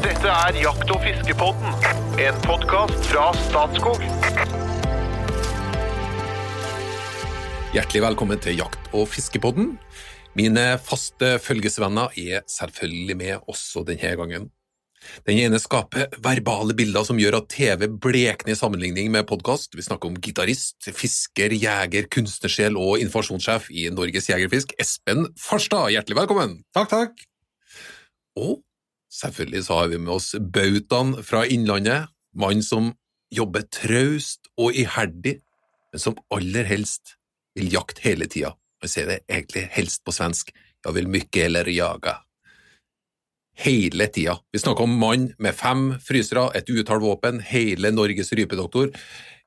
Dette er Jakt- og fiskepodden, en podkast fra Statskog. Hjertelig velkommen til Jakt- og fiskepodden. Mine faste følgesvenner er selvfølgelig med også denne gangen. Den ene skaper verbale bilder som gjør at TV blekner i sammenligning med podkast. Vi snakker om gitarist, fisker, jeger, kunstnersjel og informasjonssjef i Norges Jegerfisk, Espen Farstad. Hjertelig velkommen! Takk, takk. Og selvfølgelig så har vi med oss bautaen fra Innlandet, mann som jobber traust og iherdig, men som aller helst vil jakte hele tida. Han sier det egentlig helst på svensk, jeg vil mykke eller jaga. Hele tida. Vi snakker om mann med fem frysere, et utall våpen, hele Norges rypedoktor.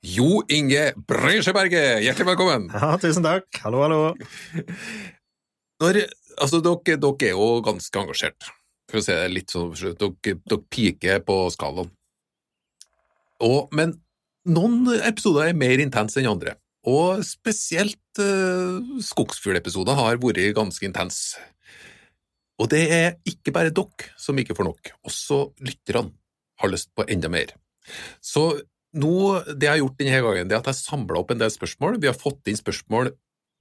Jo Inge Bresjeberget, hjertelig velkommen! Ja, tusen takk. Hallo, hallo. Når, altså, dere, dere er jo ganske engasjert, for å si det litt sånn, dere, dere piker på skalaen. Og, men noen episoder er mer intense enn andre, og spesielt uh, skogsfuglepisoder har vært ganske intense. Og det er ikke bare dere som ikke får nok, også lytterne har lyst på enda mer. Så nå, det jeg har gjort denne gangen, det er at jeg samla opp en del spørsmål. Vi har fått inn spørsmål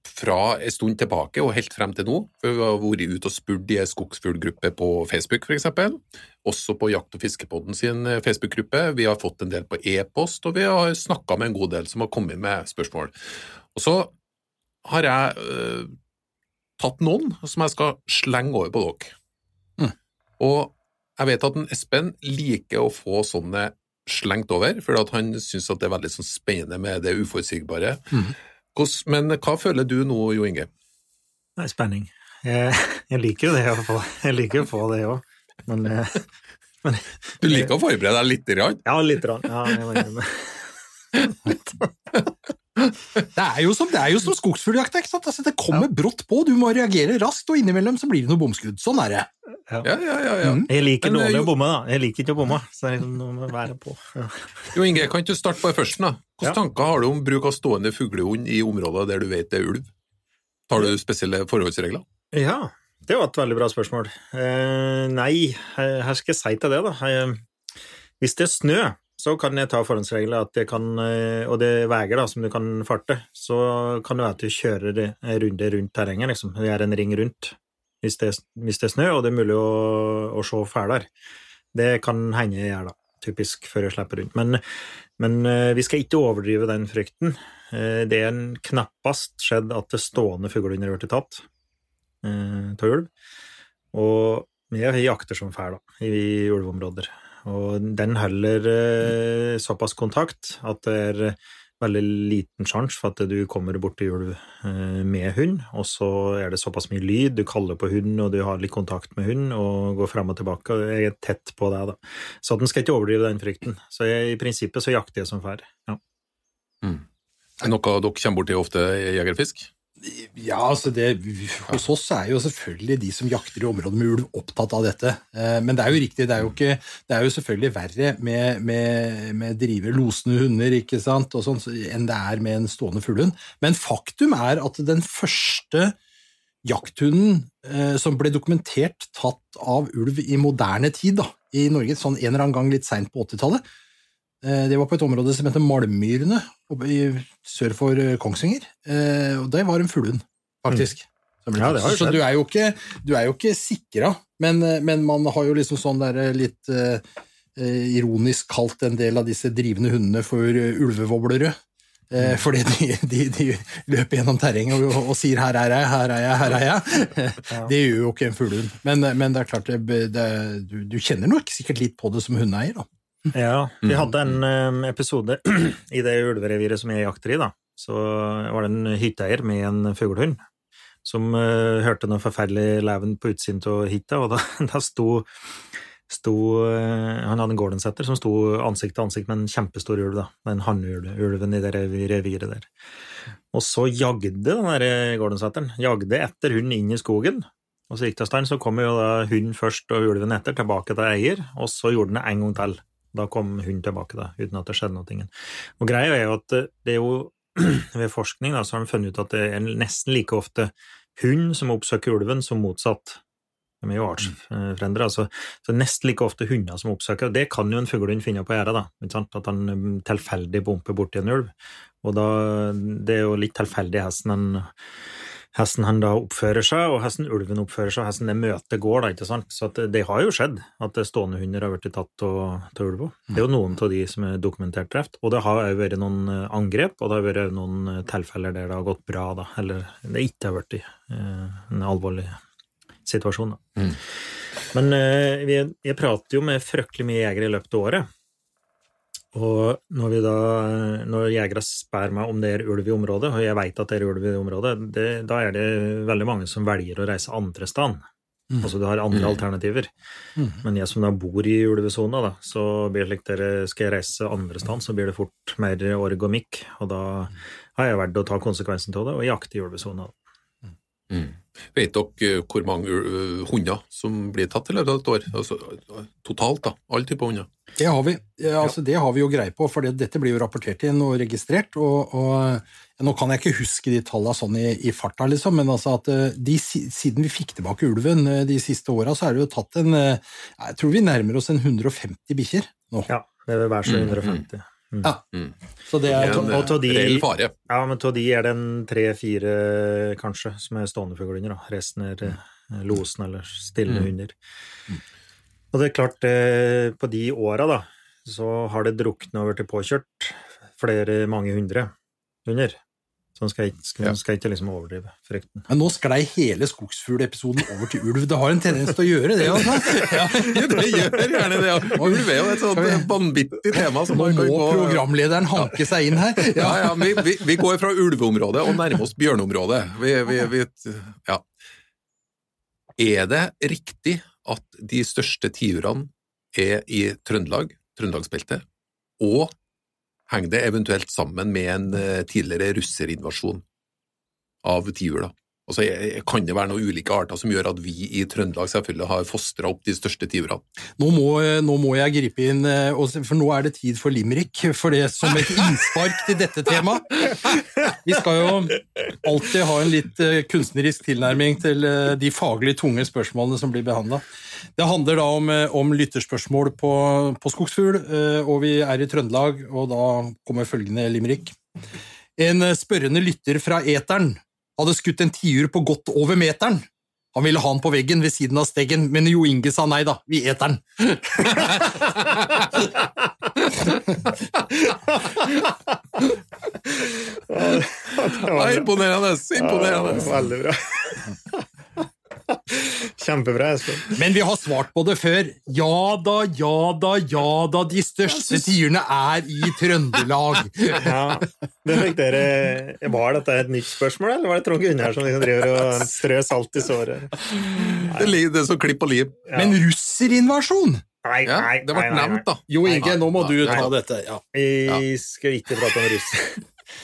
fra en stund tilbake og helt frem til nå. For vi har vært ute og spurt i en skogsfuglgruppe på Facebook, for eksempel. Også på Jakt- og fiskepodden sin Facebook-gruppe. Vi har fått en del på e-post, og vi har snakka med en god del som har kommet med spørsmål. Og så har jeg øh, tatt noen som jeg skal slenge over på dere. Mm. Og jeg vet at en Espen liker å få sånne slengt over, for han syns det er veldig sånn spennende med det uforutsigbare. Mm. Hvordan- Men hva føler du nå, Jo Inge? Er spenning. Jeg, jeg liker jo det å få, jeg liker å få det òg, men, eh, men Du liker å forberede deg litt? Grann. Ja, lite grann. Ja, jeg må. Det er jo som, det er jo som skogsfugljakt. Altså, det kommer brått på, du må reagere raskt, og innimellom så blir det noe bomskudd. Sånn er det. Ja, ja, ja. ja. Mm. Jeg liker Men, eh, dårlig å bomme, da. Jeg liker ikke å bomme, så det er liksom noe med å være på. Ja. Jo Inge, kan ikke du starte på det først? da? Hvilke tanker har du om bruk av stående fuglehund i områder der du vet det er ulv? Tar du spesielle forholdsregler? ja, det var et veldig bra spørsmål. Eh, nei, her skal jeg si til det, da. Eh, hvis det er snø, så kan jeg ta forhåndsregler, at jeg kan, eh, og det er veier da, som du kan farte, så kan det være at du kjører det- en runde rundt terrenget, liksom. Er en ring rundt. Hvis det, hvis det er snø, og det er mulig å, å se fæler. Det kan hende jeg gjør, da. Typisk før jeg slipper rundt. Men, men eh, vi skal ikke overdrive den frykten. Eh, Det er knappast skjedd at det stående fuglehunder blitt tatt eh, av ulv. Og vi jakter som fæl, da, i ulveområder. Og den holder såpass kontakt at det er veldig liten sjanse for at du kommer borti ulv eh, med hund, og så er det såpass mye lyd, du kaller på hund, og du har litt kontakt med hund, og går frem og tilbake, og jeg er tett på deg, da. Så at en skal ikke overdrive den frykten. Så jeg, i prinsippet så jakter jeg som fær. Ja. Det noe dere kommer borti ofte jegerfisk? Ja, altså det, Hos oss er jo selvfølgelig de som jakter i områder med ulv, opptatt av dette. Eh, Men det er jo riktig, det er jo, ikke, det er jo selvfølgelig verre med, med, med drive losende hunder ikke sant, og sånt, enn det er med en stående fuglehund. Men faktum er at den første jakthunden eh, som ble dokumentert tatt av ulv i moderne tid da, i Norge, sånn en eller annen gang litt seint på 80-tallet, eh, det var på et område som heter i, sør for eh, Kongsvinger. Eh, og det var en fuglehund, faktisk. Mm. Ja, så du er jo ikke, du er jo ikke sikra, men, eh, men man har jo liksom sånn der eh, litt eh, eh, ironisk kalt en del av disse drivende hundene for eh, ulvevoblere. Mm. fordi de, de, de løper gjennom terrenget og, og sier 'her er jeg, her er jeg, her er jeg'. Det gjør jo ikke en fuglehund. Men, men det er klart, det, det, du, du kjenner nok sikkert litt på det som hundeeier. da. Ja, vi hadde en episode i det ulvereviret som jeg jakter i, da. Så var det en hytteeier med en fuglehund som uh, hørte noe forferdelig leven på utsiden av hytta, og da, da sto, sto uh, Han hadde en gårdensetter som sto ansikt til ansikt med en kjempestor ulv, da. Den hannulven i det reviret der. Og så jagde den der gårdensetteren jagde etter hunden inn i skogen. Og så gikk det en stund, så kom jo da hunden først og ulven etter, tilbake til eier, og så gjorde den det en gang til. Da kom hun tilbake, da, uten at det skjedde noe. Og greia er jo at det er jo ved forskning da, så har de funnet ut at det er nesten like ofte hund som oppsøker ulven, som motsatt. De er jo artsfrender. Altså, så nesten like ofte hunder som oppsøker. Det kan jo en fuglehund finne på gjøre, sant? At han mm, tilfeldig bumper borti en ulv. Og da, det er jo litt tilfeldig hesten han hesten han da oppfører seg, og hesten ulven oppfører seg, og hesten det møtet går, da, ikke sant. Så det, det, har jo skjedd at stående hunder har blitt tatt av ulv òg. Det er jo noen av de som er dokumentert drept. Og det har òg vært noen eh, angrep, og det har vært noen eh, tilfeller der det har gått bra, da, eller det ikke har blitt eh, en alvorlig situasjon. Da. Mm. Men eh, jeg prater jo med fryktelig mye jegere i løpet av året. Og når, da, når jegere spør meg om det er ulv i området, og jeg vet at det er ulv i området, det, da er det veldig mange som velger å reise andre steder. Mm. Altså du har andre mm. alternativer. Mm. Men jeg som da bor i ulvesona, så blir det slik dere skal jeg reise andre steder, så blir det fort mer org og mikk. Og da har jeg valgt å ta konsekvensen av det og jakte i ulvesona. Mm. Vet dere hvor mange hunder som blir tatt i løpet av et år? Altså, totalt, da. Alle typer hunder? Det har vi. Altså, det har vi jo greie på, for dette blir jo rapportert inn og registrert. og, og Nå kan jeg ikke huske de tallene sånn i, i farta, liksom, men altså at de, siden vi fikk tilbake ulven de siste åra, så er det jo tatt en Jeg tror vi nærmer oss en 150 bikkjer nå. Ja, det vil være så 150. Mm. Mm. Ja. Mm. Så det er, en og, de, reell fare. Ja, men av de er det en tre-fire, kanskje, som er stående fuglehunder. Resten er mm. losen eller stille mm. hunder. Mm. Og det er klart, eh, på de åra, da, så har det druknet over til påkjørt flere, mange hundre hunder. Så skal jeg, skal, ja. skal ikke liksom overdrive frykten. Men nå sklei hele skogsfuglepisoden over til ulv. Det har en tendens til å gjøre det, altså. Ja, det gjør gjerne det. Og ulv er jo et sånt vanvittig tema. nå må gå... programlederen hanke seg inn her. Ja, ja, vi, vi, vi, går fra ulveområdet og nærmer oss bjørneområdet. Vi, ja. Er det riktig at de største tiurene er i Trøndelag, Trøndelagsbeltet, og henger det eventuelt sammen med en eh, tidligere russerinvasjon av tiur? Altså, kan det være noen ulike arter som gjør at vi i Trøndelag selvfølgelig har fostra opp de største tiurene? Nå, nå, må jeg gripe inn, eh, for nå er det tid for limerick, for det som et innspark til dette temaet. Vi skal jo alltid ha en litt eh, kunstnerisk tilnærming til de faglig tunge spørsmålene som blir behandla. Det handler da om, om lytterspørsmål på, på skogsfugl, og vi er i Trøndelag, og da kommer følgende limerick. En spørrende lytter fra eteren hadde skutt en tiur på godt over meteren. Han ville ha den på veggen ved siden av steggen, men Jo Inge sa nei da, vi eter den. imponerende! Imponerende. Veldig bra. Kjempebra, Espen. Men vi har svart på det før. Ja da, ja da, ja da, de største tiurene er i Trøndelag. Ja, det fikk dere Var dette et nytt spørsmål, eller var det Trond Gunnar som liksom driver og strør salt i såret? Det ligger det som klipp og lim. Ja. Men russerinvasjon? Nei, nei, ja, det ble nevnt, da. Jo Inge, nå må du ta dette. Ja. Vi skal ikke prate om russ.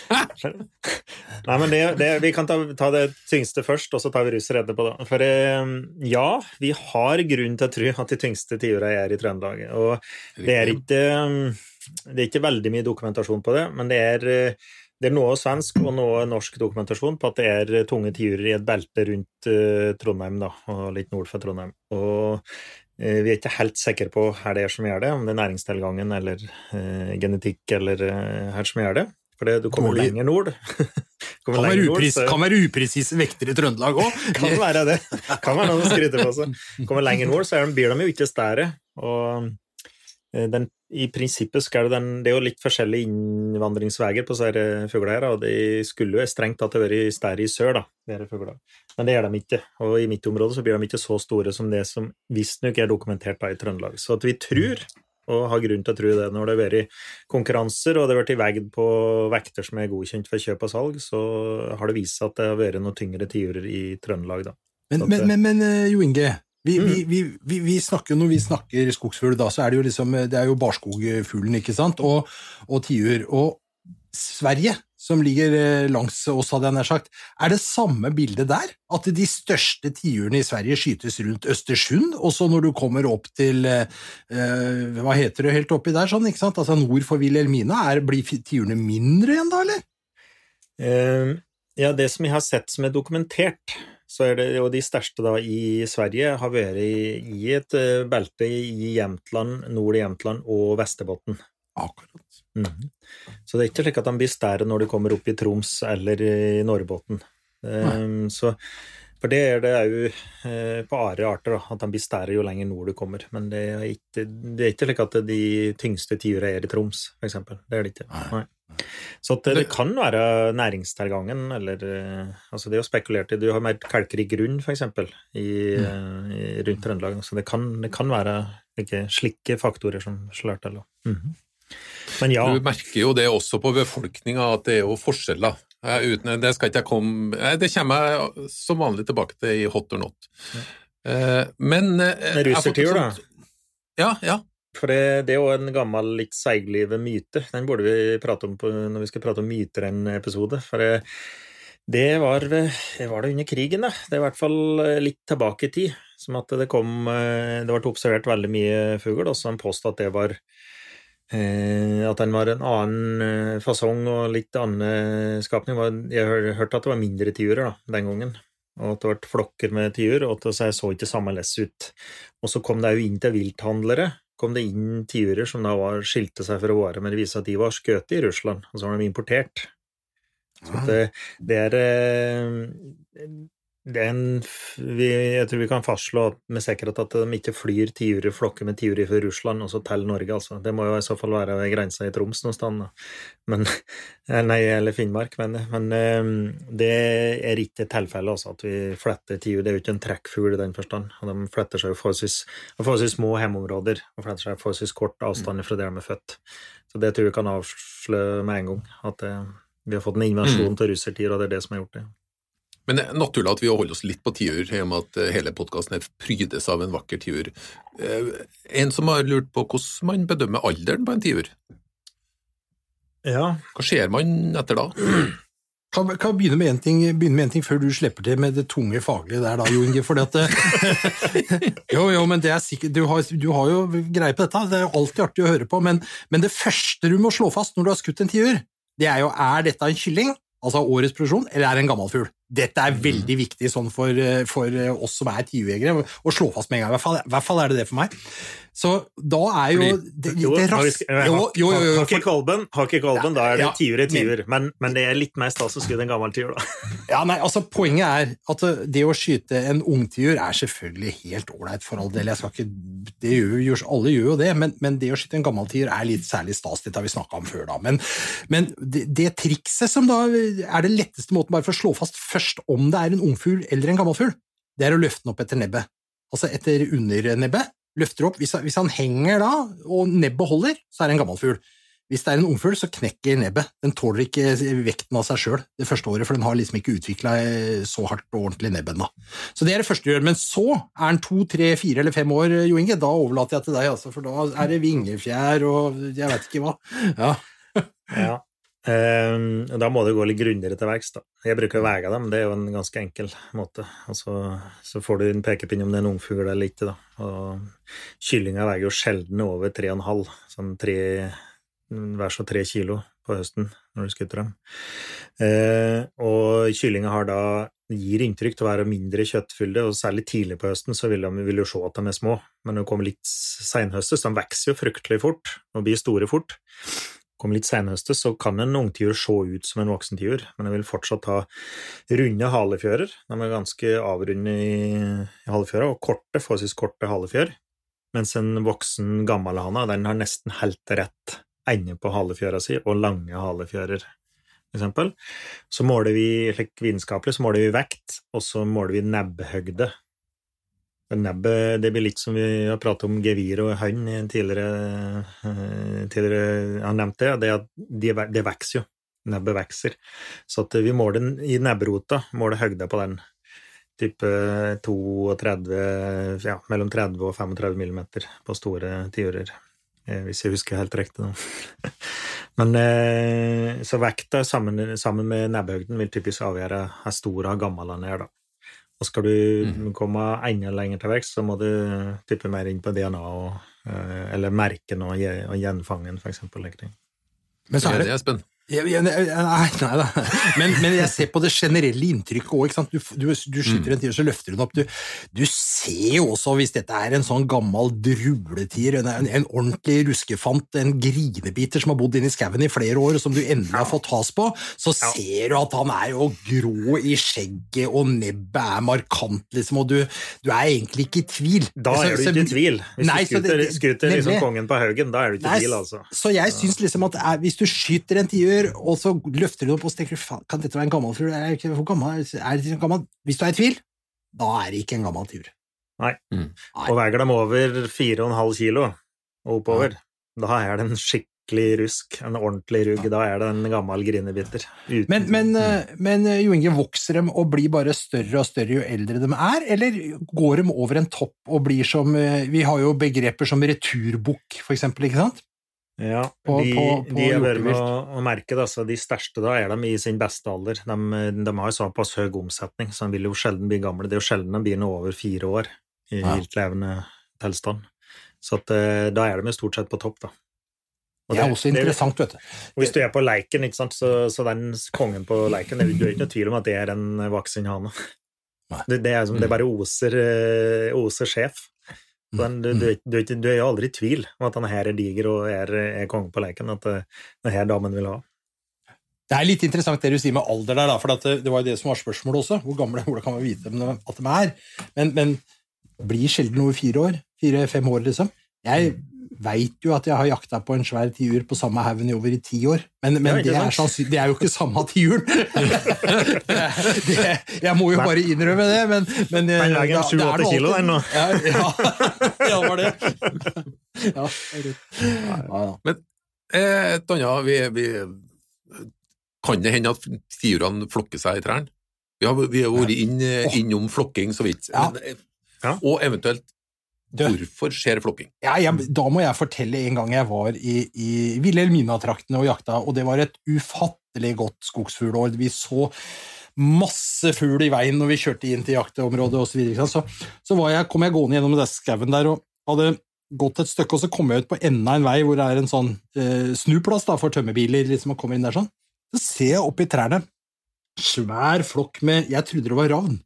Nei, men det, det, Vi kan ta, ta, det tyngste først, og så tar vi russere etterpå. Da. For eh, ja, vi har grunn til å tro at de tyngste tiura er i Trøndelag. Og det er, ikke, det er ikke veldig mye dokumentasjon på det, men det er, det er noe svensk og noe norsk dokumentasjon på at det er tunge tiurer i et belte rundt Trondheim, da, og litt nord for Trondheim. Og vi er ikke helt sikre på hva det er som gjør det, om det er næringstilgangen eller genetikk eller her som gjør det. For du kommer lenger nord. kan, være upris, nord, så... kan være upresise vekter i Trøndelag òg. kan være det. Kan være noe å skryte på seg. Kommer lenger nord, så blir de jo ikke større. Og eh, den, i prinsippet skal den, det er jo litt forskjellige innvandringsveier på disse fuglene, og de skulle jo strengt tatt vært større i sør, da. Men det gjør de ikke. Og i mitt område så blir de ikke så store som det som visstnok er dokumentert da i Trøndelag. Så at vi tror og har grunn til å tro det. Når det har vært konkurranser og det har vært veid på vekter som er godkjent for kjøp og salg, så har det vist seg at det har vært noen tyngre tiurer i Trøndelag, da. Men, men, men, men, eh, Jo Inge, vi, mm. vi, vi, vi, snakker, når vi snakker skogsfugl, da, så er det jo liksom Det er jo barskogfuglen, ikke sant, og, og tiur. Og Sverige som ligger eh, langs oss, hadde jeg nær sagt. Er det samme bildet der? At de største tiurene i Sverige skytes rundt Østersund, og så når du kommer opp til eh, eh, Hva heter det helt oppi der, sånn, ikke sant? Altså nord for Wilhelmina, er, blir tiurene mindre igjen da, eller? Uh, ja, det som jeg har sett som er dokumentert, så er det, og de største da i Sverige har vært i, i et eh, belte i Jämtland, nord i Jämtland og Vesterbotten. Akkurat. Mhm. Så det er ikke slik at de blir større når du kommer opp i Troms eller i Norrbotten. Um, så, for det er det òg eh, på andre arter, da, at de blir større jo lenger nord du kommer. Men det er ikke, det er ikke slik at de tyngste tiura er i Troms, eksempel. Det er det ikke. Nei. Så det, det kan være næringstilgangen, eller eh, Altså, det er jo spekulert i Du har mer kalkrik grunn, eksempel, i, eh, rundt Trøndelag. Så det kan, det kan være ikke slike faktorer som slår til. Mm Mhm. Men ja. Du merker jo det også på befolkninga, at det er jo forskjeller. Eh, Uten, det skal ikke jeg komme eh, Det kommer jeg som vanlig tilbake til i hot or not. Eh, Men eh, Med russertiur, da. Ja, ja. For det, det er jo en gammel, litt seiglivet myte. Den burde vi prate om på, når vi skal prate om myter en episode. For det, det var, var det under krigen, da. Det er i hvert fall eh, litt tilbake i tid. Som at det kom eh, Det ble observert veldig mye fugl, og så han påstod at det var eh, At den var en annen eh, fasong og litt annen skapning. Jeg hørte at det var mindre tiurer den gangen. Og at det ble flokker med tiur, og at det så ikke samme less ut. Og så kom det jo inn til vilthandlere kom det inn tiurer som da var, skilte seg for å være, men det viste at de var skutt i Russland, og så var de importert. Så at det, det er eh, det er en, vi, jeg tror vi kan fastslå med sikkerhet at de ikke flyr tiurer, flokker med tiurer fra Russland og så til Norge, altså. Det må jo i så fall være ved grensa i Troms noe sted. Men, nei, eller Finnmark, men, men eh, det er ikke tilfellet, altså, at vi fletter tiur. Det er jo ikke en trekkfugl i den forstand. Og de fletter seg jo forholdsvis forholdsvis små hjemmeområder, og fletter seg forholdsvis kort avstand fra der de er født. Så det tror jeg vi kan avsløre med en gang, at eh, vi har fått en invasjon til russertiur, og det er det som har gjort det. Men det er naturlig at vi holder oss litt på tiur, i og med at eh, hele podkasten prydes av en vakker tiur. Eh, En som har lurt på hvordan man bedømmer alderen på en tiur. Ja, Hva ser man etter da? Kan, kan begynne, med en ting, begynne med en ting før du slipper til med det tunge faglige der, da, Jo Inge. For at, jo, jo, men det er sikkert, du har, du har jo greie på dette, det er jo alltid artig å høre på, men, men det første du må slå fast når du har skutt en tiur, det er jo er dette en kylling, altså årets produksjon, eller er det en gammel fugl? Dette er veldig viktig sånn for, for oss som er tiurjegere, å slå fast med en gang. I hvert fall, i hvert fall er det det for meg. Så da er jo Fordi- det, det har vi ras- sk- eh, jo, jo, jo, Har ikke kolben, da er det Ja, tiur i tiur. Men, men det er litt mer stas å skutte en gammel tiur, da. Ja, nei, altså Poenget er at det å skyte en ungtiur er selvfølgelig helt ålreit, for all del. Jeg skal ikke, det gjør, alle gjør jo det, men, men det å skyte en gammel tiur er litt særlig stas. Dette har vi snakka om før, da. Men, men det, det trikset som da er det letteste måten bare for å slå fast først om det er en ungfugl eller en gammel fugl, det er å løfte den opp etter nebbet. Altså etter undernebbet. Løfter opp. Hvis, hvis han henger da, og nebbet holder, så er det en gammel fugl. Hvis det er en ungfugl, så knekker nebbet. Den tåler ikke vekten av seg sjøl det første året, for den har liksom ikke utvikla så hardt og ordentlig nebb ennå. Så det er det første du gjør. Men så er den to, tre, fire eller fem år, Jo Inge. Da overlater jeg til deg, altså, for da er det vingefjær og jeg vet ikke hva. Ja. Ja. Ehm, da må du gå litt grundigere til verks. Jeg bruker å veie dem, det er jo en ganske enkel måte. Og så, får du en pekepinn om det er en ungfugl eller ikke. Kyllinger veier jo sjelden over 3,5, sånn tre, hver så tre kilo på høsten når du skutter dem. Eh, og kyllinga har da gir inntrykk til å være mindre kjøttfylde, og særlig tidlig på høsten så vil, de, vil jo se at de er små. Men når de kommer litt seinhøstes, de vokser jo fryktelig fort og blir store fort kommer litt senhøstes, så kan en ungtiur se ut som en voksen tiur, men den vil fortsatt ha runde halefjører. De er ganske avrunde i, i halefjøra, og korte, forholdsvis korte halefjør. Mens en voksen gammel hane, den har nesten helt rett ende på halefjøra si, og lange halefjører, eksempel. Så måler vi, slik vitenskapelig, så måler vi vekt, og så måler vi nebbhøgde. Nebbet det blir litt som vi har pratet om gevir og hønn tidligere, eh, tidligere Jeg har nevnt det, det at de, det vokser jo. Nebbet vokser. Så vi måler i nebbrota, måler høgda på den. Type 32 Ja, mellom 30 og 35 millimeter på store tiurer. eh, Hvis jeg husker helt riktig nå. Men eh, så vekta sammen, sammen med nebbhøgden vil typisk avgjøre hvor stor og gammel han er, da. Og skal du Mhm. komme enda lenger til vekst, så må du tippe mer inn på DNA og, eh, eller merken og, og gjenfangen, for eksempel. like. Men så er Er det nei, nei, da. Men, men jeg ser på det generelle inntrykket òg. Du, du, du skyter en tier, så løfter du den opp. Du, du ser jo også, hvis dette er en sånn gammel druletier, en, en, ordentlig ruskefant, en grinebiter som har bodd inne i skauen i flere år, og som du endelig har fått has på, så ser du at han er jo grå i skjegget, og nebbet er markant, liksom, og du, du er egentlig ikke i tvil. Da er du ikke i tvil. Hvis Nei, du skryter, det- det- skuter liksom kongen på haugen, da er du ikke i tvil, altså. Så jeg syns liksom at er, hvis du skyter en tiur, og så løfter du opp og tenker du, kan dette være en gammel fugl? Er det ikke- Hvor gammel er det gammel? Hvis du er i tvil, da er det ikke en gammel tiur. Og veier dem over 4,5 kilo og oppover, da er det en skikkelig rusk, en ordentlig rugg. Da er det en gammel grinebiter. Uten- Men, men, mm. men eh, Jo Inge, vokser de og blir bare større og større jo eldre de er, eller går de over en topp og blir som eh, Vi har jo begreper som returbukk, for eksempel, ikke sant? Ja, på- de, på- på de er verdt å, merke da, de største da er de i sin beste alder. De, de har jo såpass høy omsetning, så de vil jo sjelden bli gamle. Det er jo sjelden de blir noe over fire år i Ja. viltlevende tilstand. Så at, eh, da er de jo stort sett på topp, da. Og Det er også interessant, vet du. hvis du er på leiken, så, så den kongen på leiken, Du er ikke noe tvil om at det er en voksen hane. Det, det, er som, det bare oser, eh, oser sjef. Den, du, du, du, du er jo aldri i tvil om at denne her er diger og er, er konge på leken, at det, denne her damen vil ha. Det er litt interessant det du sier med alder der, for at det, det var jo det som var spørsmålet også. Hvor gamle hvordan kan man vite at de er? Men, men blir sjelden over fire år? Fire-fem år, liksom. Jeg veit jo at jeg har jakta på en svær tiur på samme haugen i over i ti år, men, men Ja, det, er det er jo ikke samme tiuren! jeg må jo bare innrømme det, men, men Den veier det er 7-8 kilo, den, nå. Ja, ja, ja, var det. Ja, det ja, ja. Eh, Et annet vi, vi, Kan det hende at tiurene flokker seg i trærne? Vi har, vi har vært inn, innom flokking så vidt. Men, eh, Ja. Og eventuelt Du- hvorfor skjer flokking? Ja, jeg, da må jeg fortelle en gang jeg var i, i Vilhelmina-traktene og jakta, og det var et ufattelig godt skogsfuglår. Vi så masse fugl i veien når vi kjørte inn til jakteområdet osv. Så, videre, så, så var jeg, kom jeg gående gjennom den skauen der og hadde gått et stykke, og så kom jeg ut på enden av en vei hvor det er en sånn eh, snuplass da, for tømmerbiler. liksom, og kommer inn der sånn. Så ser jeg oppi trærne svær flokk med Jeg trodde det var ravn.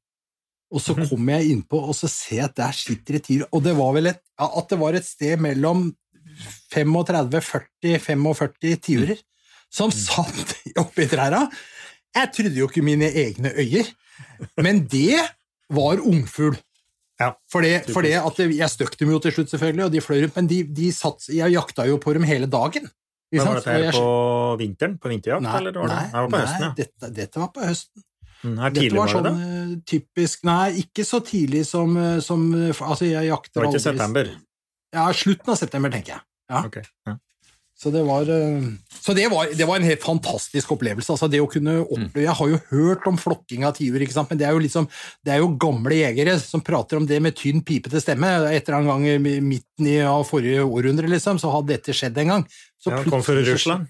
Og så kommer jeg innpå, og så ser jeg at der sitter et tiur. Og det var vel et, at det var et sted mellom 35-40-45 tiurer som satt oppi trærne. Jeg trodde jo ikke mine egne øyer, men det var ungfugl. Ja, For det, for det at Jeg støkk dem jo til slutt, selvfølgelig, og de fløy rundt, men de, de satt, jeg jakta jo på dem hele dagen. Men var dette her på vinteren? På vinterjakt? Nei, eller var det? nei, Nei, det var på høsten, nei ja. dette, dette var på høsten. Nei, tidlig Dette var var sånn det typisk Nei, ikke så tidlig som, eh, som eh, Altså, jeg Det jakter var ikke september? Ja, slutten av september, tenker jeg. Ja. Okay, ja. Så det var, eh, så det var, det var en helt fantastisk opplevelse. Altså det å kunne oppleve, Jeg har jo hørt om flokking av tiur, men det er, jo liksom, det er jo gamle jegere som prater om det med tynn, pipete stemme. Etter en gang i midten av forrige århundre liksom, så hadde dette skjedd en gang. Så Ja, kom fra Russland?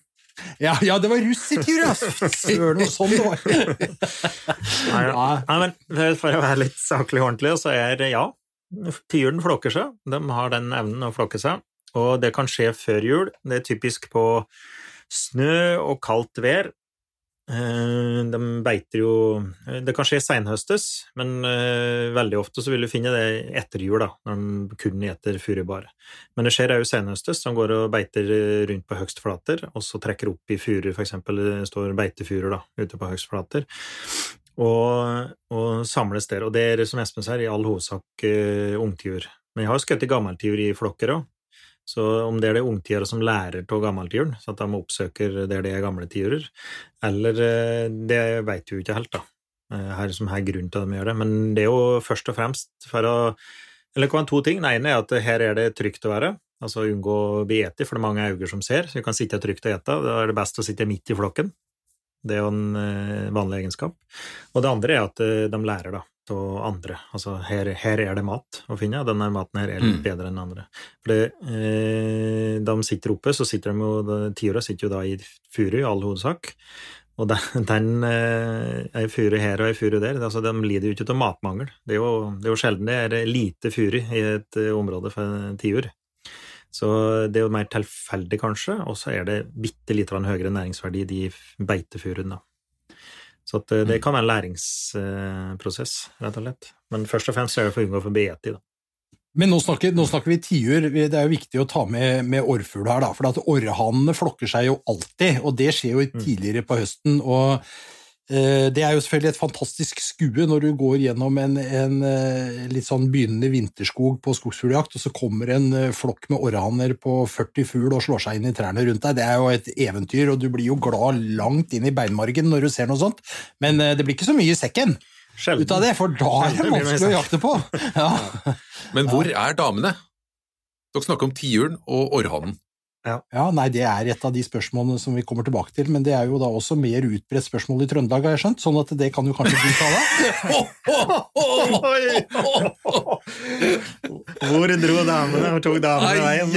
Ja, ja, det var russertiur, ja! Søren, noe sånn det var. Nei, ja. Ja. Nei, men for å være litt saklig og ordentlig, så er det ja, tiuren flokker seg. De har den evnen å flokke seg, og det kan skje før jul. Det er typisk på snø og kaldt vær. Eh, De beiter jo Det kan skje seinhøstes, men eh, veldig ofte så vil du finne det etter jul, da, når de kun eter furubar. Men det skjer òg seinhøstes. De går og beiter rundt på høgstflater, og så trekker opp i furu, eksempel det står beitefurer da, ute på høgstflater og, og samles der. Og det er som Espen sier, i all hovedsak uh, ungtiur. Men jeg har skutt gammeltiur i flokker òg. Så om det er det ungtiurer som lærer av gammeltiuren, så at de oppsøker der det er gamle tiurer, eller eh, Det vet vi ikke helt, da. Eh, Her som er grunnen til at de gjør det. Men det er jo først og fremst for å Eller det kan være to ting. Den ene er at her er det trygt å være. Altså unngå å bli spist, for det er mange øyne som ser, så du kan sitte trygt og ete. Da er det best å sitte midt i flokken. Det er jo en eh, vanlig egenskap. Og det andre er at de lærer da, av andre. Altså her, her er det mat å finne, og denne maten her er litt Mm. bedre enn andre. For det, eh, de sitter oppe, så sitter de jo, Tiura sitter jo da i furu i all hovedsak. Og den, den eh, ei furu her og ei furu der, altså de lider jo ikke av matmangel. Det er jo, det er jo sjelden det er lite furu i et eh, område for tiur. Så det er jo mer tilfeldig, kanskje, og så er det bitte litt høyere næringsverdi i de beitefuruene. Så at eh, det kan være en læringsprosess, rett og slett. Men først og fremst er det for å unngå for bete. da. Men nå snakker, nå snakker vi tiur. Det er jo viktig å ta med, med orrfugl her, da. For at orrhanene flokker seg jo alltid, og det skjer jo tidligere på høsten. og det er jo selvfølgelig et fantastisk skue når du går gjennom en, en eh, litt sånn begynnende vinterskog på skogsfugljakt, og så kommer en eh, flokk med orrhanner på 40 fugl og slår seg inn i trærne rundt deg. Det er jo et eventyr, og du blir jo glad langt inn i beinmargen når du ser noe sånt. Men eh, det blir ikke så mye i sekken Sjelden. ut av det, for da er det vanskelig å jakte på. Ja. Men hvor er damene? Dere snakker om tiuren og orrhannen. Ja, nei, Det er et av de spørsmålene som vi kommer tilbake til, men det er jo da også mer utbredt spørsmål i Trøndelag, har jeg skjønt, sånn at det kan jo kanskje du ta deg. Hvor dro damene? og tok damene veien?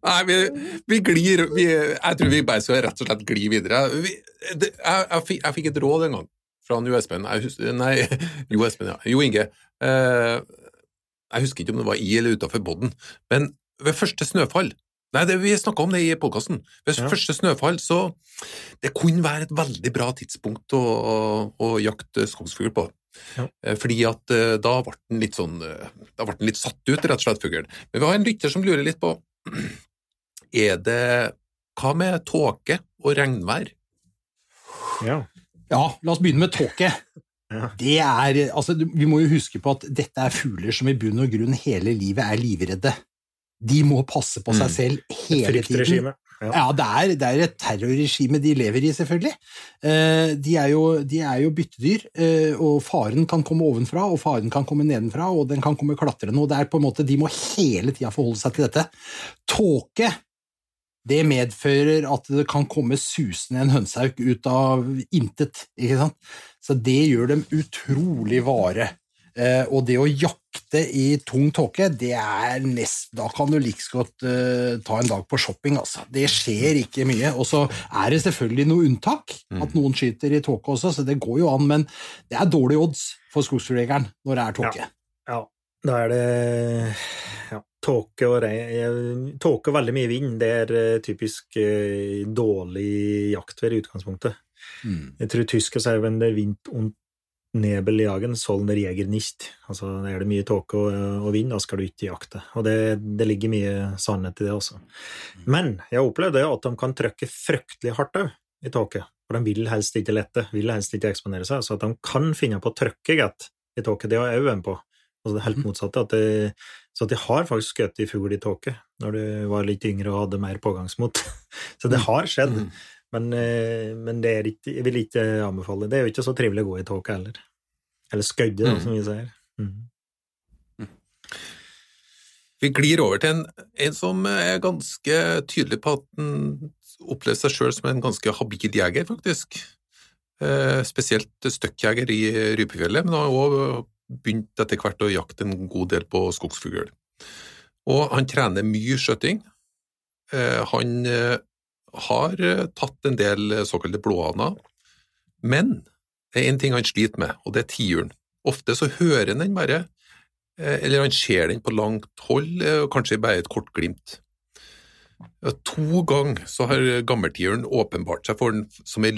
Nei, vi, vi glir vi, Jeg tror vi bare skal rett og slett gli videre. Vi, det, jeg, jeg, fikk, jeg fikk et råd en gang fra Jo Espen Nei, Jo Espen, ja. Jo Inge. Eh, jeg husker ikke om det var i eller utafor bodden, men ved første snøfall Nei, det, vi snakka om det i podkasten. Ved Ja. første snøfall så Det kunne være et veldig bra tidspunkt å, å, å jakte skogsfugl på. Ja. Eh, Fordi at eh, da ble den litt sånn eh, Da ble den litt satt ut, rett og slett, fuglen. Men vi har en lytter som lurer litt på Er det Hva med tåke og regnvær? Ja. Ja, la oss begynne med tåke. Ja. Det er, altså, vi må jo huske på at dette er fugler som i bunn og grunn hele livet er livredde. De må passe på seg Mm. selv hele tiden. Ja. Ja, det er, det er et terrorregime de lever i, selvfølgelig. Eh, de, er jo, de er jo byttedyr, eh, og faren kan komme ovenfra, og faren kan komme nedenfra, og den kan komme klatrende, og det er på en måte, de må hele tida forholde seg til dette. Tåke, det medfører at det kan komme susende en hønsehauk ut av intet, ikke sant? Så det gjør dem utrolig vare. Eh, og det å jakte i tung tåke, det er nest, da kan du like godt uh, ta en dag på shopping, altså. Det skjer ikke mye. Og så er det selvfølgelig noe unntak, at noen skyter i tåke også, så det går jo an, men det er dårlige odds for skogsfugljegeren når det er tåke. Ja, da er det ja, tåke og regn Tåke og veldig mye vind, det er eh, typisk eh, dårlig jaktvær i utgangspunktet. Mm. Jeg tror tysker sier at det er vind und Nebel jagen, sollen der Jäger nicht. Altså, er det mye tåke og, og vind, da skal du ikke jakte. Og det, det ligger mye sannhet i det også. Men jeg har opplevd at de kan trykke fryktelig hardt òg i tåke. For de vil helst ikke lette, vil helst ikke eksponere seg. Så at de kan finne på å trykke godt i tåke, det har jeg en på. Altså det helt motsatte. At det, så at jeg har faktisk skutt i fugl i tåke når du var litt yngre og hadde mer pågangsmot. Så det har skjedd. Mm. Men, eh, men det er ikke, jeg vil ikke anbefale. Det er jo ikke så trivelig å gå i tåke heller. Eller skødde, da, Mm. som vi sier. Mm. Vi glir over til en, en som er ganske tydelig på at han opplever seg sjøl som en ganske habil jeger, faktisk. Eh, spesielt støkkjeger i rypefjellet, men han har òg begynt etter hvert å jakte en god del på skogsfugl. Og han trener mye skjøting. Eh, han eh, har eh, tatt en del såkalte blåhaner, men det er én ting han sliter med, og det er tiuren. Ofte så hører han den bare eller han ser den på langt hold, kanskje bare et kort glimt. To ganger så har gammeltiuren åpenbart seg for den som, ei,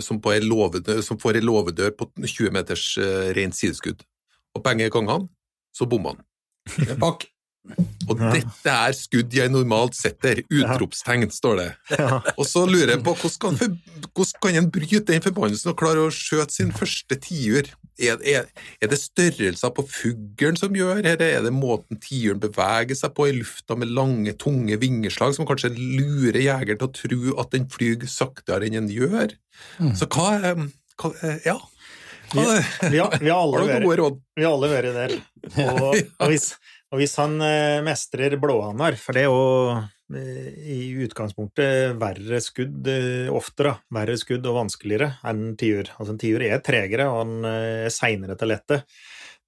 som, ei låvedør, som får ei låvedør på 20 meters rent sideskudd. Og begge gangene så bommer han. Pakk. Og dette er skudd jeg normalt setter, utropstegn, står det. Og så lurer jeg på hvordan kan, hvordan kan en bryte den forbannelsen og klare å skjøte sin første tiur? Er, er, er det størrelser på fuglen som gjør dette, er det måten tiuren beveger seg på i lufta med lange, tunge vingeslag som kanskje lurer jegeren til å tro at den flyr saktere enn den gjør? Så hva er hva, er- Ja. Hva, Vi, har, vi, har vært, vi har alle vært der. Og, og, hvis, og hvis han eh, mestrer blåhanar, for det er jo eh, i utgangspunktet verre skudd oftere, ofte, da. Verre skudd og vanskeligere enn tiur. Altså, en tiur er tregere, og han eh, er seinere til å lette.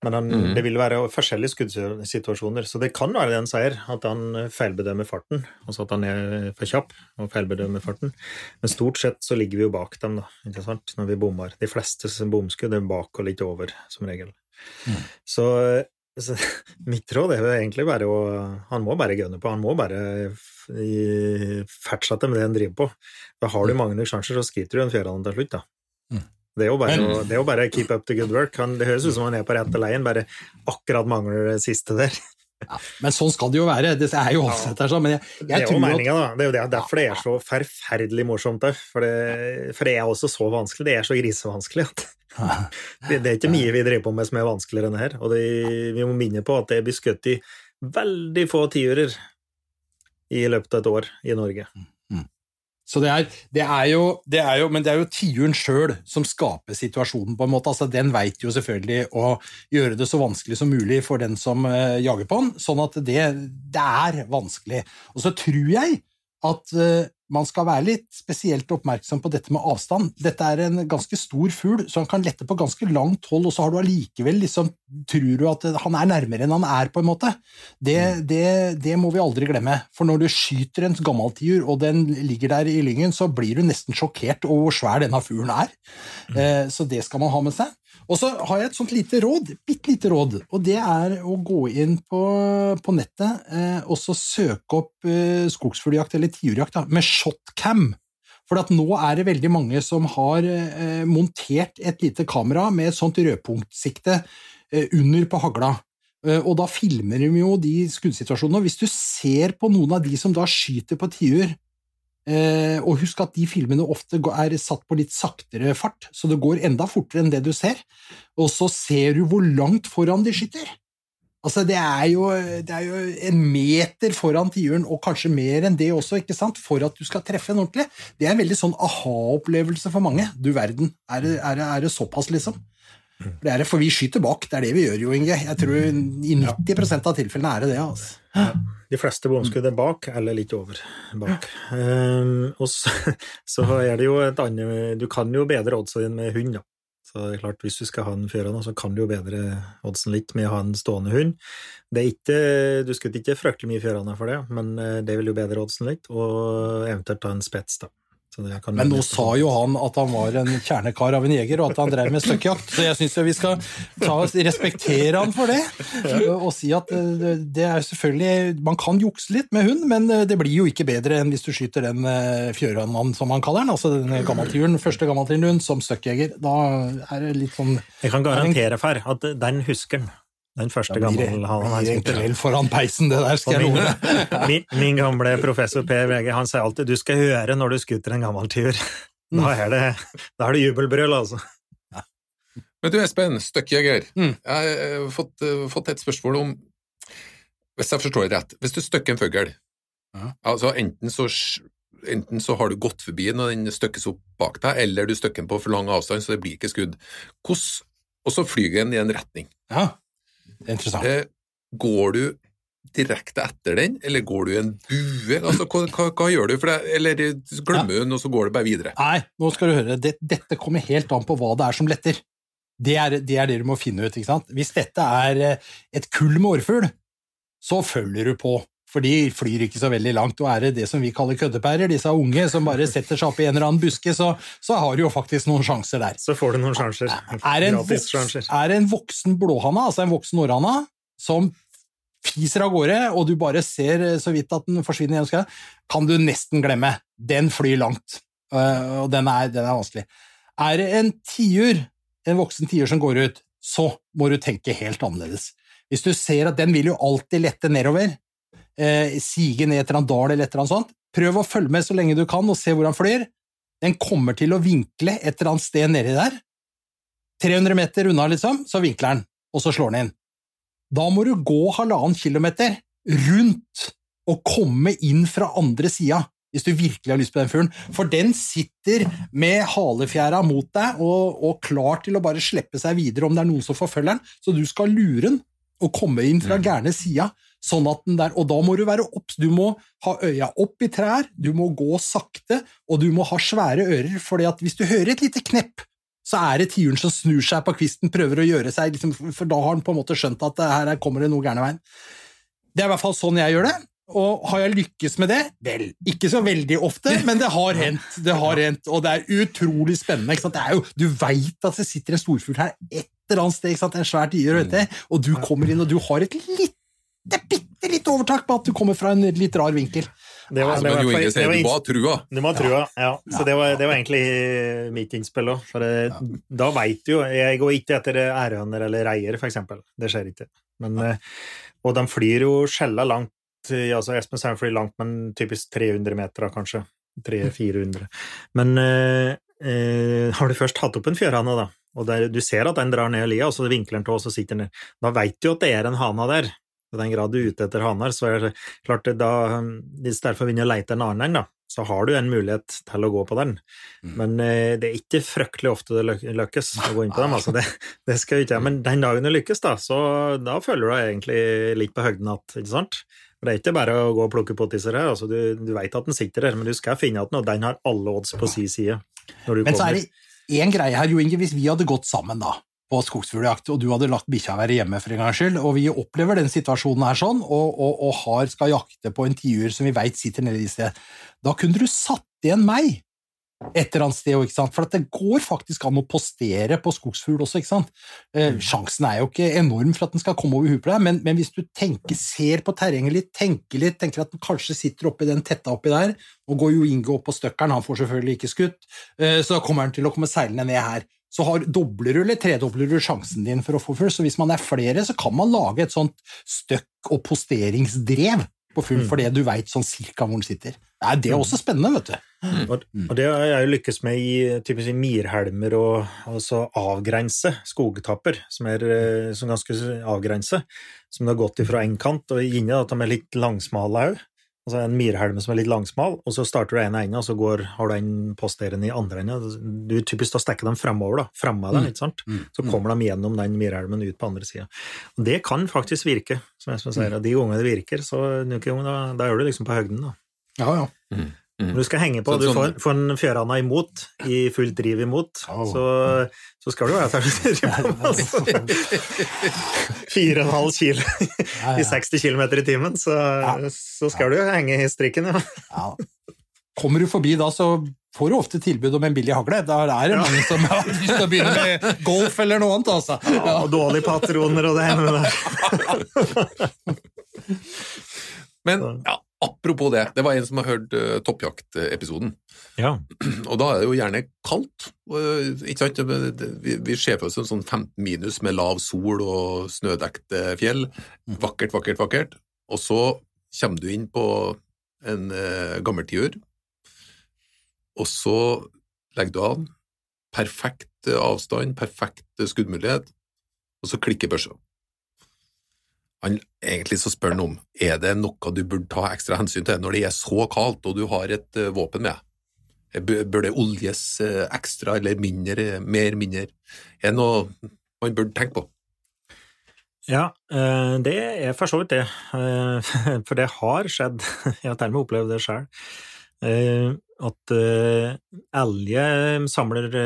Men han, mm. det vil være forskjellige skuddsituasjoner. Så det kan være det han sier, at han feilbedømmer farten. Altså at han er for kjapp og feilbedømmer farten. Men stort sett så ligger vi jo bak dem, da, ikke sant, når vi bommer. De fleste som bomskudd er bak og litt over, som regel. Mm. Så Så, mitt råd er egentlig bare å Han må bare gunne på. Han må bare fortsette med det han driver på. Da har du mange nok sjanser, så skriter du en fjærene til slutt, da. Mm. Det er, jo bare, Men- å, det er jo bare keep up the good work. Han, det høres ut som han er på rette leien, bare akkurat mangler det siste der. Men sånn skal det jo være. Det er jo offset sånn. Men jeg, Det er jo meninga, da. Det er jo det, derfor det er så forferdelig morsomt. òg. For, det, for det er også så vanskelig. Det er så grisevanskelig at det, det er ikke mye vi driver på med som er vanskeligere enn det her. Og det, vi må minne på at det blir skutt i veldig få tiurer i løpet av et år i Norge. Så det er, det er jo, det er jo Men det er jo tiuren sjøl som skaper situasjonen, på en måte. Altså, den veit jo selvfølgelig å gjøre det så vanskelig som mulig for den som eh, jager på den, sånn at det, det er vanskelig. Og så tror jeg at eh, man skal være litt spesielt oppmerksom på dette med avstand. Dette er en ganske stor fugl, så han kan lette på ganske langt hold, og så har du allikevel liksom Tror du at han er nærmere enn han er, på en måte? Det, det, det må vi aldri glemme. For når du skyter en gammeltiur, og den ligger der i lyngen, så blir du nesten sjokkert over hvor svær denne fuglen er. Eh, Så det skal man ha med seg. Og så har jeg et sånt lite råd, bitte lite råd, og det er å gå inn på, på nettet eh, og så søke opp eh, skogsfugljakt eller tiurjakt med shotcam. For at nå er det veldig mange som har eh, montert et lite kamera med et sånt rødpunktsikte eh, under på hagla. Eh, og da filmer de jo de skuddsituasjonene. Hvis du ser på noen av de som da skyter på tiur, Eh, og husk at de filmene ofte er satt på litt saktere fart, så det går enda fortere enn det du ser. Og så ser du hvor langt foran de skyter. Altså, det er jo, det er jo en meter foran tiuren, og kanskje mer enn det også, ikke sant, for at du skal treffe en ordentlig. Det er en veldig sånn aha-opplevelse for mange. Du verden, er det, er det, er det såpass, liksom? Det er det, for vi skyter bak, det er det vi gjør, Jo Inge. Jeg tror i 90% av tilfellene er det det. altså. De fleste bomskudd er bak, eller litt over bak. Um, og så, så er det jo et annet Du kan jo bedre oddsen din med hund, da. Så det er klart, hvis du skal ha en førende, så kan du jo bedre oddsen litt med å ha en stående hund. Det er ikke, du skutter ikke fryktelig mye førende for det, men eh, det vil jo bedre oddsen litt, og eventuelt ta en spets, da. Så det kan Men nå sa jo han at han var en kjernekar av en jeger, og at han drev med støkkjakt, så jeg syns vi skal ta oss, respektere han for det, og si at eh, det er selvfølgelig Man kan jukse litt med hund, men eh, det blir jo ikke bedre enn hvis du skyter den fjørhannmannen, som han kaller den, altså den gammeltyren, første gammeltyren hund, som støkkjeger. Da er det litt sånn Jeg kan garantere for at den husker han. Den første gamle han skutt. kveld foran peisen, det der, skal jeg min, love deg. min, min gamle professor Per VG han sier alltid 'du skal høre når du skuter en gammel tyver'. Da er det, da er det jubelbrøl, altså. Men du Espen, støkkjeger. Mm. Jeg har fått, eh, fått et spørsmål om Hvis jeg forstår det rett, hvis du støkker en fugl Ja. altså enten så, enten så har du gått forbi den og den støkkes opp bak deg, eller du støkker den på for lang avstand så det blir ikke skudd. Hvordan, og så flyr den i en retning. Ja, er interessant. Eh, går du direkte etter den, eller går du i en bue? Altså, hva, hva, hva gjør du? For det, eller glemmer du den, og så går du bare videre? Nei, nå skal du høre. Det, dette kommer helt an på hva det er som letter. Det er, det er det du må finne ut. ikke sant? Hvis dette er eh, et kull med orrfugl, så følger du på. For de flyr ikke så veldig langt, og er det det som vi kaller køddepærer, disse unge som bare setter seg opp i en eller annen buske, så, så har du jo faktisk noen sjanser der. Så får du noen sjanser. Er en, sjanser. er en voksen blåhanna, altså en voksen orrhanna, som fiser av gårde, og du bare ser eh, så vidt at den forsvinner gjennom skauen, kan du nesten glemme. Den flyr langt, øh, og den er, den er vanskelig. Er det en tiur, en voksen tiur som går ut, så må du tenke helt annerledes. Hvis du ser at den vil jo alltid lette nedover, eh, sige ned et eller annet dal eller et eller annet sånt, prøv å følge med så lenge du kan og se hvor han flyr. Den kommer til å vinkle et eller annet sted nedi der. 300 meter unna, liksom, så vinkler den, og så slår den inn. Da må du gå halvannen kilometer rundt og komme inn fra andre sida, hvis du virkelig har lyst på den fuglen. For den sitter med halefjæra mot deg og, og klar til å bare slippe seg videre om det er noen som forfølger den, så du skal lure den og komme inn fra gærne sida. Sånn at den der, og da må du være obs. Du må ha øya opp i trær, du må gå sakte, og du må ha svære ører, for hvis du hører et lite knepp, så er det tiuren som snur seg på kvisten, prøver å gjøre seg, liksom, for da har han på en måte skjønt at her kommer det noe gærne veien. Det er i hvert fall sånn jeg gjør det. Og har jeg lykkes med det? Vel, ikke så veldig ofte, men det har hendt. Det har hendt, Og det er utrolig spennende. er jo, du veit at det sitter en storfugl her et eller annet sted, ikke sant? en svær tiur, og du kommer inn, og du har et lite, bitte litt overtak på at du kommer fra en litt rar vinkel. Det var, det var, det var, det var du må ha trua. Du må ha trua, ja. Så det var, det var egentlig mitt innspill òg. For det, da veit du jo Jeg går ikke etter ærhøner eller reier, eksempel. Det skjer ikke. Men, eh, og de flyr jo skjella langt. i- altså Espen Sand flyr langt, men typisk 300 meter, kanskje. 300-400. Men eh, eh, har du først hatt opp en fjørhane, da, og der, du ser at den drar ned lia, og så vinkler den til, og så sitter den ned, da veit du at det er en hane der. I den grad du er ute etter haner, så er det klart da Hvis derfor begynner å leite en annen en, da, så har du en mulighet til å gå på den. Mm. Men eh, det er ikke fryktelig ofte det lyk- lykkes å gå inn på dem. altså det, det skal ikke. Men den dagen du lykkes, da, så da føler du deg egentlig litt på høgden igjen, ikke sant? For Det er ikke bare å gå og plukke pottiser her. altså Du, du vet at den sitter der, men du skal finne den, og den har alle odds på si side. Men så er det én greie her, Jo Inge. Hvis vi hadde gått sammen da, på skogsfugljakt, og du hadde latt bikkja være hjemme for en gangs skyld, og vi opplever den situasjonen her sånn, og, og, og har, skal jakte på en tiur som vi veit sitter nede i sted, da kunne du satt igjen meg et eller annet sted, ikke sant? for at det går faktisk an å postere på skogsfugl også. ikke sant? Eh, sjansen er jo ikke enorm for at den skal komme over huet på deg, men, men hvis du tenker, ser på terrenget litt, tenker litt, tenker at den kanskje sitter oppi den tetta oppi der, og går jo Inge opp på støkkeren, han får selvfølgelig ikke skutt, eh, så da kommer han til å komme seilende ned her. Så har, dobler du eller tredobler du sjansen din for å få full. så hvis man er flere, så kan man lage et sånt støkk- og posteringsdrev på full, Mm. fordi du veit sånn cirka hvor den sitter. Nei, det er også spennende, vet du. Og, og det har jeg jo lykkes med i typisk i mirhelmer og altså avgrense skogtapper, som er eh, som ganske avgrense, som det har gått ifra en kant, og inni at de er litt langsmale òg. Altså en myrhelm som er litt langsmal, og så starter du ene enden, og så går, har du en posteren i andre enden. Du typisk da stekker dem fremover, da, fremme deg, Mm. ikke sant? Mm. Så kommer de gjennom den myrhelmen ut på andre sida. Det kan faktisk virke, som Espen sier, de gangene det virker, så da, da er du liksom på høgden, da. Ja, ja. Når du skal henge på, Så- du sånn- får, får en fjørhane imot, i fullt driv imot, oh. så, så skal du være der med, altså. Fire og en halv kilo i 60 km i timen, så, så skal du henge i strikken, ja. Ja. Kommer du forbi da, så får du ofte tilbud om en billig hagle. Da er det mange som har lyst til å begynne med golf eller noe annet. Altså. Ja. Og dårlige patroner og det hender det. Men ja, apropos det, det var en som har hørt uh, toppjaktepisoden. Ja. Og da er det jo gjerne kaldt. og, ikke sant? Vi, vi ser for oss en sånn 15 minus med lav sol og snødekte fjell. Vakkert, vakkert, vakkert. Og så kommer du inn på en uh, gammeltiur, og så legger du an. Perfekt eh, avstand, perfekt eh, skuddmulighet, og så klikker børsa. Han, egentlig så spør han om er det noe du burde ta ekstra hensyn til når det er så kaldt og du har et uh, våpen med. Eh, bør- det oljes uh, ekstra eller mindre, mer mindre? Er det noe man burde tenke på? Ja, det er for så vidt det. For det har skjedd. Jeg har til og opplevd det sjøl. At elge samler,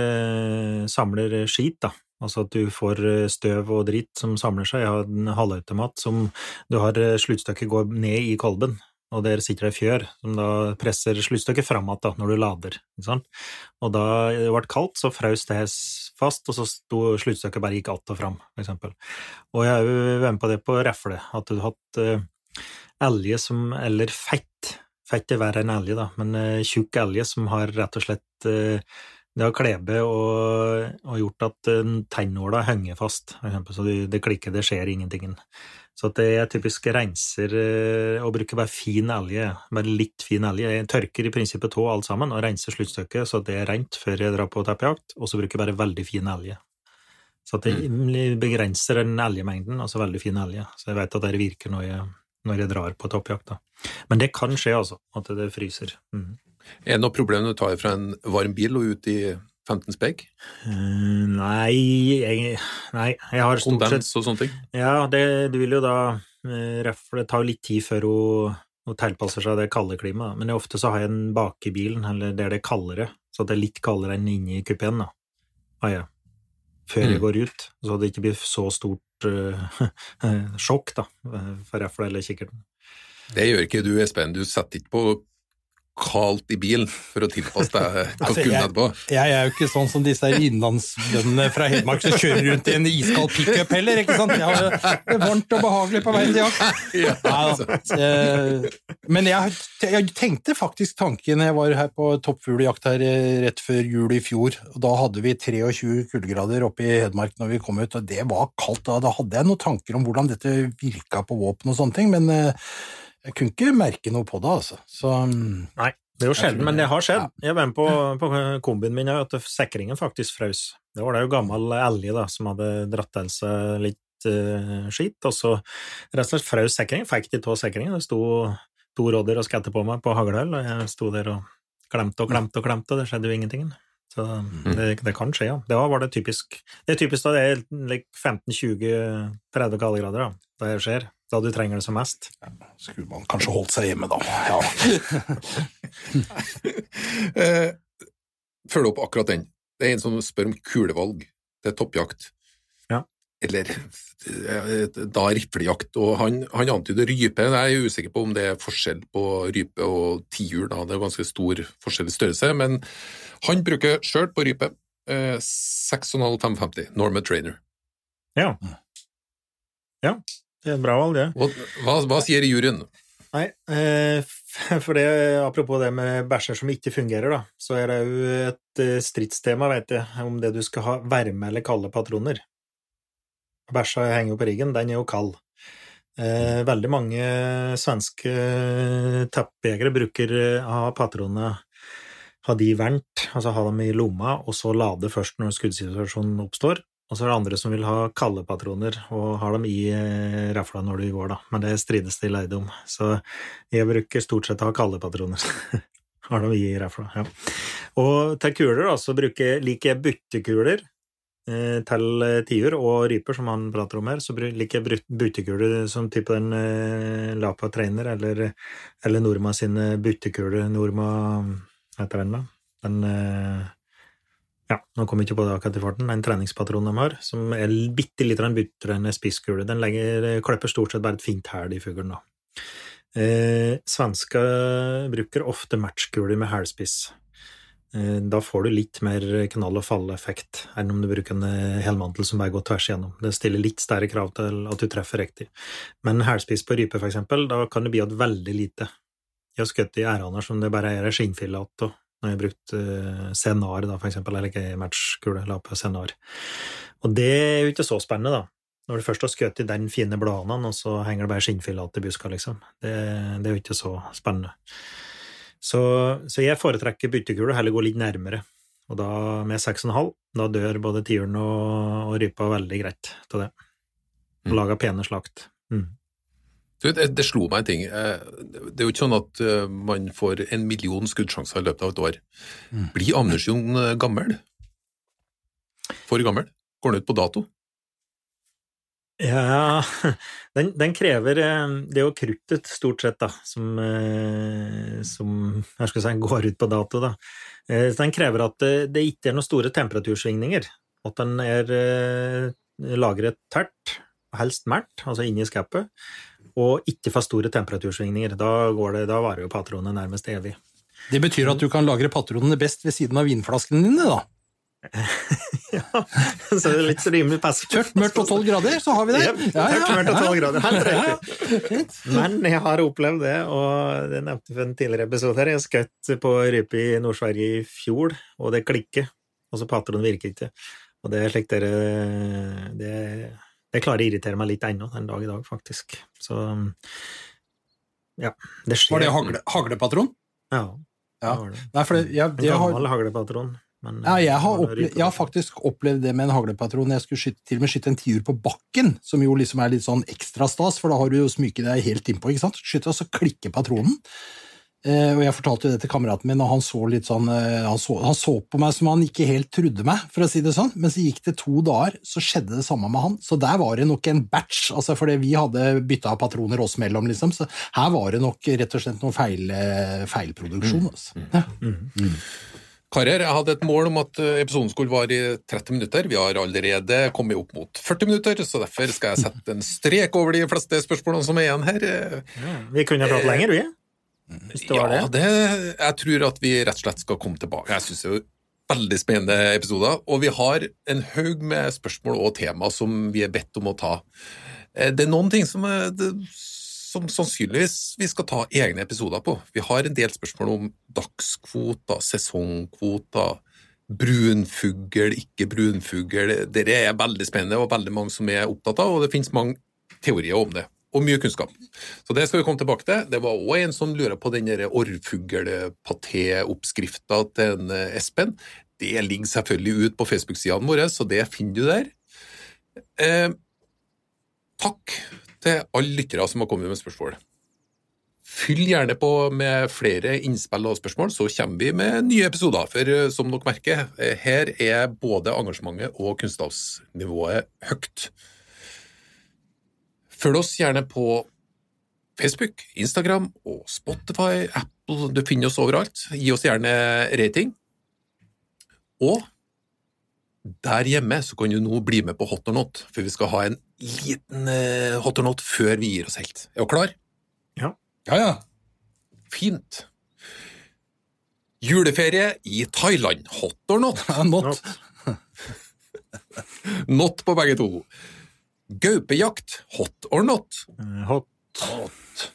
samler skit, da. Altså at du får eh, støv og dritt som samler seg. Jeg har en halvautomat som du har eh, sluttstykket går ned i kolben, og der sitter det fjør som da presser sluttstykket fram igjen når du lader. Ikke sant? Og da det ble kaldt, så frøs det fast, og så sto sluttstykket bare gikk att og fram, for eksempel. Og jeg har jo vært med på det på refle, at du har hatt eh, elge som Eller fett. Fett er verre enn elge, da, men eh, tjukk elge som har rett og slett eh, Det har klebe og, og gjort at uh, tennåla henger fast, eksempel, så det, det klikker, det skjer ingenting. Så at jeg typisk renser eh, og bruker bare fin elge, bare litt fin elge. Jeg tørker i prinsippet tå alt sammen og renser sluttstykket så det er rent før jeg drar på teppejakt, og så bruker jeg bare veldig fin elge. Så at jeg begrenser den elgemengden, altså veldig fin elge. Så jeg vet at det virker når jeg, når jeg drar på toppjakt. Da. Men det kan skje, altså, at det fryser. Mm. Er det noe problem når du tar fra en varm bil og ut i 15 spek? Uh, nei, jeg, nei, jeg har stort sett Kondens og sånne ting? Ja, det, du vil jo da For Det tar jo litt tid før hun, hun tilpasser seg det kalde klimaet, men ofte så har jeg den bak i bilen, eller der det er kaldere, så det er litt kaldere enn inni kupeen, da, Ah, ja. Før jeg Mm. går ut, så det ikke blir så stort uh, sjokk, da, for rifle eller kikkerten. Det gjør ikke du, Espen. Du setter ikke på kaldt i bilen for å tilpasse deg Altså, kalkunen jeg, Altså, jeg er jo ikke sånn som disse innlandsbøndene fra Hedmark som kjører rundt i en iskald pickup heller, ikke sant? Jeg har det varmt og behagelig på vei til jakt. Ja, Neida. Eh, Men jeg, jeg tenkte faktisk tanken jeg var her på toppfugljakt her eh, rett før jul i fjor, og da hadde vi 23 kuldegrader oppe i Hedmark når vi kom ut, og det var kaldt da. Da hadde jeg noen tanker om hvordan dette virka på våpen og sånne ting, men eh, jeg kunne ikke merke noe på det, altså. Så mm, Nei, det er jo sjelden, men det har skjedd. ja. Jeg var med på, på kombien min at sikringen faktisk frøs. Det var det jo gammel elg da, som hadde dratt til seg litt uh, skit, og så rett og slett frøs sikringen. Fikk de av sikringen. Det sto to rådyr og skette på meg på haglhøl, og jeg sto der og klemte og klemte og klemte, og det skjedde jo ingenting. Så det, det kan skje, ja. Det var, var det typisk. Det er typisk da det er like 15-20-30 kaldegrader, da det skjer. Da du trenger det som mest. skulle man kanskje holdt seg hjemme, da. Ja. Eh, Følg opp akkurat den. Det er en som spør om kulevalg til toppjakt. Ja. Eller eh, da riflejakt, og han, han antyder rype. Jeg er usikker på om det er forskjell på rype og tiur, da. Det er ganske stor forskjell i størrelse, men han bruker sjøl på rype eh, 6,5-550 Norma Trainer. Ja. ja. Det er et bra valg, det. Og hva, hva sier juryen? Nei, eh, for det, apropos det med bæsjer som ikke fungerer, da, så er det jo et eh, stridstema, vet jeg, om det du skal ha varme eller kalde patroner. Bæsja henger jo på riggen, den er jo kald. Eh, veldig mange svenske tappjegere bruker å ha patronene ha de varmt, altså ha dem i lomma, og så lade først når skuddsituasjonen oppstår. Og så er det andre som vil ha kalde patroner, og har dem i eh, rafla når du går, da. Men det strides de leide om. Så jeg bruker stort sett å ha kalde patroner. har dem i rafla, ja. Og til kuler, da, så bruker, liker jeg byttekuler eh, til eh, tiur og ryper, som han prater om her. Så liker jeg byttekuler som type den eh, Lapa Trainer, eller, eller Norma sine byttekuler. Norma heter den, da? Den eh, ja, nå kom jeg ikke på det akkurat i farten. en treningspatronen de har, som er bitte litt buttere enn en spisskule. Den legger, klipper stort sett bare et fint hæl i fuglen, da. Eh, svensker bruker ofte matchkuler med hælspiss. Eh, da får du litt mer knall og fall-effekt enn om du bruker en eh, helmantel som bare går tvers igjennom. Det stiller litt større krav til at du treffer riktig. Men hælspiss på rype, for eksempel, da kan det bli igjen veldig lite. Jeg har skutt i æraner som det bare er en skinnfille igjen når jeg har brukt uh, Senar, da, for eksempel, eller ikke matchkule, la på Senar. Og det er jo ikke så spennende, da. Når du først har skutt i den fine bladene, og så henger det bare skinnfiller igjen i buska, liksom. Det, det er jo ikke så spennende. Så, så jeg foretrekker byttekule, heller gå litt nærmere. Og da med 6,5, da dør både tiuren og, og rypa veldig greit til det. Og Mm. lager pene slakt. Mm. Det, det slo meg en ting. Eh, Det er jo ikke sånn at eh, man får en million skuddsjanser i løpet av et år. Mm. Blir ammunisjon eh, gammel? For gammel? Går den ut på dato? Ja, den, den krever Det er jo kruttet, stort sett, da, som, som jeg skal si, går ut på dato, da. Den krever at det, ikke er noen store temperatursvingninger. At den er lagret tært, helst mært, altså inni skapet, og ikke for store temperatursvingninger. Da, går det, da varer jo patronene nærmest evig. Det betyr at du kan lagre patronene best ved siden av vinflaskene dine, da. ja, så det er litt rimelig passivt. Tørt, mørkt og tolv grader, så har vi det. Jep, tørt, mørkt og 12 grader, helt riktig. Men jeg har opplevd det, og det nevnte for en tidligere episode her. Jeg skjøt på rype i Nord-Sverige i fjor, og det klikker. Altså, patronen virker ikke. Og det er slik dere det, det klarer å irritere meg litt ennå, den dag i dag, faktisk. Så ja, det skjer. Var det hagle, haglepatron? Ja. Ja. det var det. Nei, det, jeg, En gammel har, haglepatron. Men, ja, jeg, har opplevd, jeg har faktisk opplevd det med en haglepatron. Jeg skulle skyte, til og med skyte en tiur på bakken, som jo liksom er litt sånn ekstra stas, for da har du jo smyket deg helt innpå, ikke sant? Skyte, og så klikker patronen. Eh, og jeg fortalte jo det til kameraten min, og han så litt sånn eh, han, så, han så på meg som han ikke helt trodde meg, for å si det sånn. Men så gikk det to dager, så skjedde det samme med han. Så der var det nok en batch, altså fordi vi hadde bytta patroner oss mellom, liksom. Så her var det nok rett og slett noe feil, eh, feilproduksjon. Altså. Ja. Karer, jeg hadde et mål om at episoden skulle vare i 30 minutter. Vi har allerede kommet opp mot 40 minutter, så derfor skal jeg sette en strek over de fleste spørsmålene som er igjen her. Ja, vi kunne prate lenger, vi. Hvis det var ja, det. det, jeg tror at vi rett og slett skal komme tilbake. Jeg synes det er veldig spennende episoder, og vi har en haug med spørsmål og tema som vi er bedt om å ta. Eh, Det er noen ting som, er- som sannsynligvis vi skal ta egne episoder på. Vi har en del spørsmål om dagskvoter, sesongkvoter, brunfugl, ikke brunfugl. Det er veldig spennende og veldig mange som er opptatt av, og det finnes mange teorier om det. Og mye kunnskap. Så det skal vi komme tilbake til. Det var òg en som lurer på den orrfuglpaté-oppskrifta til en eh, Espen. Det ligger selvfølgelig ut på Facebook-sidene våre, så det finner du der. Eh, takk til alle lyttere som har kommet med spørsmål. Fyll gjerne på med flere innspill og spørsmål, så kommer vi med nye episoder. For eh, som dere merker, eh, her er både engasjementet og kunnskapsnivået høyt. Følg oss gjerne på Facebook, Instagram og Spotify, Apple, du finner oss overalt. Gi oss gjerne rating. Og der hjemme så kan du nå bli med på Hot or Not, for vi skal ha en liten eh, Hot or Not før vi gir oss helt. Er du klar? Ja, ja. Fint. Juleferie i Thailand. Hot or not? ja not. Not på begge to. Gaupejakt. Hot or not? Hot. Hot.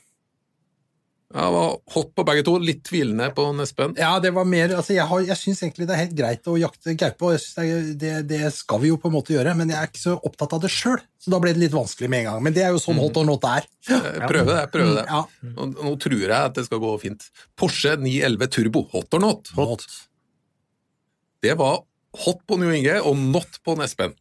Jeg var hot på begge to, litt tvilende på Nespen. Ja, det var mer altså Jeg, har- jeg syns egentlig det er helt greit å jakte gaupe, og jeg synes det, det, det skal vi jo på en måte gjøre, men jeg er ikke så opptatt av det sjøl, så da ble det litt vanskelig med en gang. Men det er jo sånn hot or not er. Eh, Prøve det. prøve det. Ja. Nå, nå tror jeg at det skal gå fint. Porsche 911 Turbo. Hot or not? Hot. Det var hot på New Inge og not på Espen,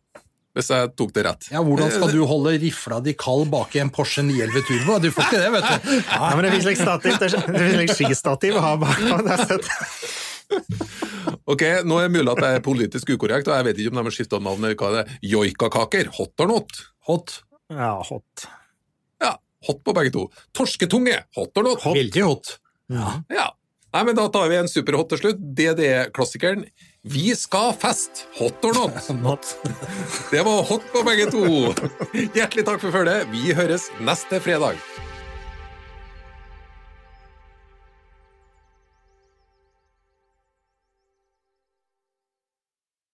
hvis jeg tok det rett. Ja, Hvordan skal du holde rifla di kald bak i en Porsche 911 Turbo? Du får ikke det, vet du. Ja, men det finnes litt stativ. Det fins litt skistativ å ha bak. Det. Ok, Nå er det mulig at jeg er politisk ukorrekt, og jeg vet ikke om de har skifta navn. eller hva det er. Joikakaker. Hot or not? Hot. Ja, hot. Ja, hot på begge to. Torsketunge. Hot or not? Veldig hot. Ja. Nei, men Da tar vi en superhot til slutt. DDE-klassikeren Vi skal fest! Hot or not? Not. Det var hot på begge to. Hjertelig takk for følget. Vi høres neste fredag.